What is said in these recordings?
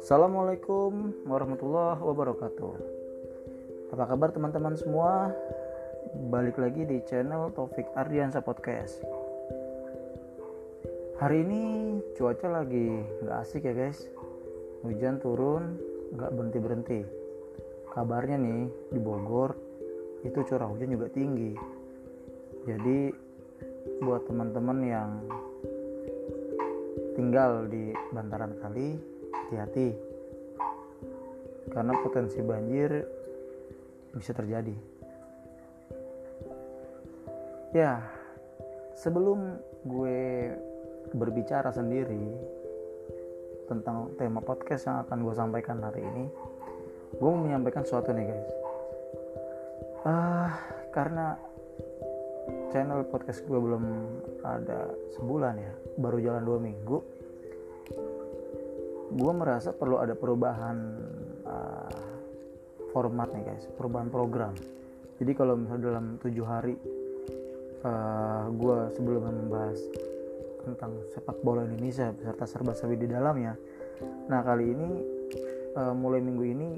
Assalamualaikum warahmatullahi wabarakatuh. Apa kabar teman-teman semua? Balik lagi di channel Taufik Ardiansa Podcast. Hari ini cuaca lagi gak asik ya guys. Hujan turun gak berhenti-berhenti. Kabarnya nih di Bogor Itu curah hujan juga tinggi. Jadi buat teman-teman yang tinggal di bantaran kali hati-hati. Karena potensi banjir bisa terjadi. Ya sebelum gue berbicara sendiri tentang tema podcast yang akan gue sampaikan hari ini gue mau menyampaikan sesuatu nih guys. Uh, karena channel podcast gue belum ada sebulan ya baru jalan dua minggu. Gue merasa perlu ada perubahan uh, format nih guys perubahan program. Jadi kalau misalnya dalam tujuh hari uh, gue sebelum membahas tentang sepak bola Indonesia beserta serba-serbi di dalamnya nah kali ini uh, mulai minggu ini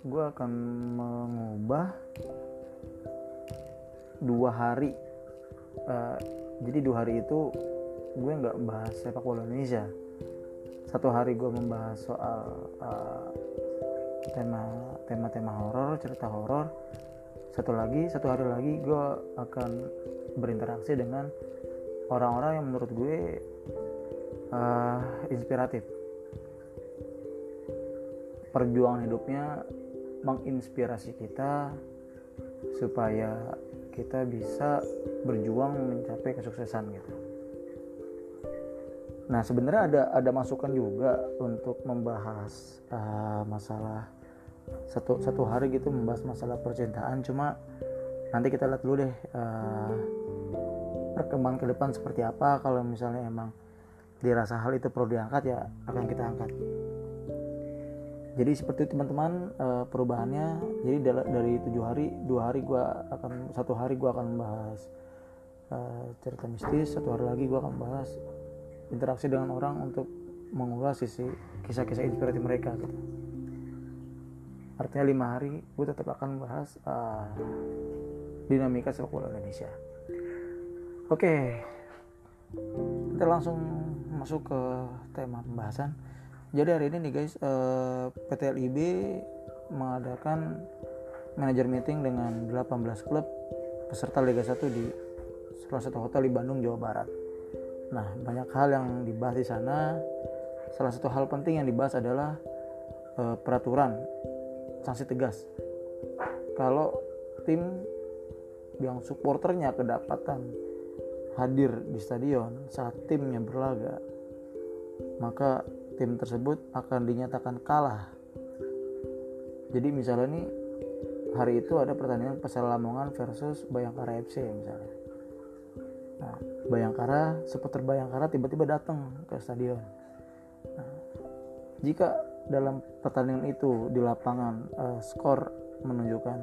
gue akan mengubah dua hari uh, jadi dua hari itu gue nggak bahas sepak bola Indonesia. Satu hari gue membahas soal uh, tema tema tema horor cerita horor. Satu lagi satu hari lagi gue akan berinteraksi dengan orang-orang yang menurut gue uh, inspiratif. Perjuangan hidupnya menginspirasi kita supaya kita bisa berjuang mencapai kesuksesan gitu Nah sebenarnya ada ada masukan juga untuk membahas uh, masalah satu satu hari gitu membahas masalah percintaan. Cuma nanti kita lihat dulu deh uh, perkembangan ke depan seperti apa. Kalau misalnya emang dirasa hal itu perlu diangkat ya akan kita angkat. Jadi seperti teman-teman uh, perubahannya. Jadi dari tujuh hari dua hari gue akan satu hari gue akan membahas uh, cerita mistis. Satu hari lagi gue akan membahas interaksi dengan orang untuk mengulas sisi kisah-kisah inspiratif mereka gitu. artinya lima hari gue tetap akan membahas uh, dinamika sepak bola Indonesia oke okay. kita langsung masuk ke tema pembahasan jadi hari ini nih guys eh, PT LIB mengadakan manajer meeting dengan 18 klub peserta Liga 1 di salah satu hotel di Bandung Jawa Barat Nah, banyak hal yang dibahas di sana. Salah satu hal penting yang dibahas adalah e, peraturan sanksi tegas. Kalau tim yang supporternya kedapatan hadir di stadion saat timnya berlaga, maka tim tersebut akan dinyatakan kalah. Jadi misalnya nih hari itu ada pertandingan Persela Lamongan versus Bayangkara FC misalnya. Nah, Bayangkara supporter Bayangkara tiba-tiba datang ke stadion nah, jika dalam pertandingan itu di lapangan uh, skor menunjukkan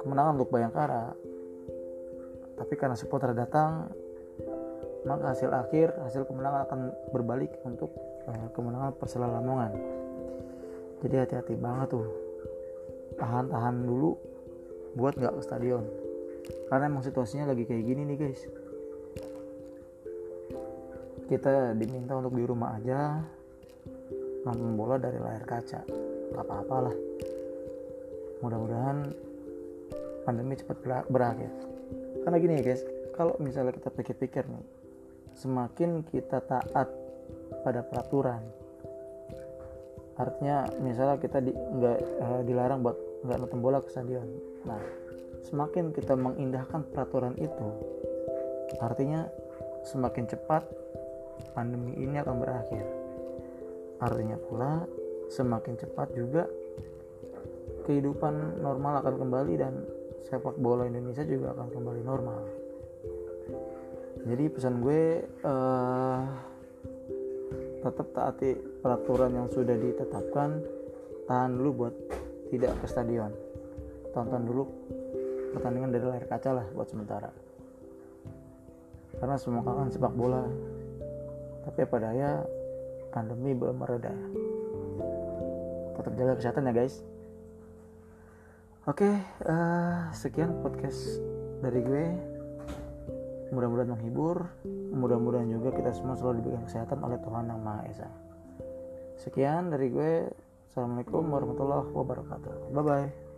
kemenangan untuk Bayangkara tapi karena supporter datang maka hasil akhir hasil kemenangan akan berbalik untuk uh, kemenangan Persela Lamongan. Jadi hati-hati banget tuh. Tahan-tahan dulu buat nggak ke stadion. Karena emang situasinya lagi kayak gini nih guys. Kita diminta untuk di rumah aja. Nonton bola dari layar kaca. Apa-apalah mudah-mudahan pandemi cepat berakhir. Karena gini ya guys. Kalau misalnya kita pikir-pikir nih semakin kita taat pada peraturan artinya misalnya kita di, nggak uh, dilarang buat nggak nonton bola ke stadion nah semakin kita mengindahkan peraturan itu artinya semakin cepat pandemi ini akan berakhir. Artinya pula semakin cepat juga kehidupan normal akan kembali dan sepak bola Indonesia juga akan kembali normal. Jadi pesan gue uh, tetap taati peraturan yang sudah ditetapkan, tahan dulu buat tidak ke stadion. Tonton dulu pertandingan dari layar kaca lah buat sementara. karena semua kangen sepak bola. Tapi pada daya pandemi belum mereda. Tetap jaga kesehatan ya guys. Oke uh, sekian podcast dari gue mudah-mudahan menghibur. Mudah-mudahan juga kita semua selalu diberikan kesehatan oleh Tuhan yang Maha Esa. Sekian dari gue. Assalamualaikum warahmatullahi wabarakatuh. Bye bye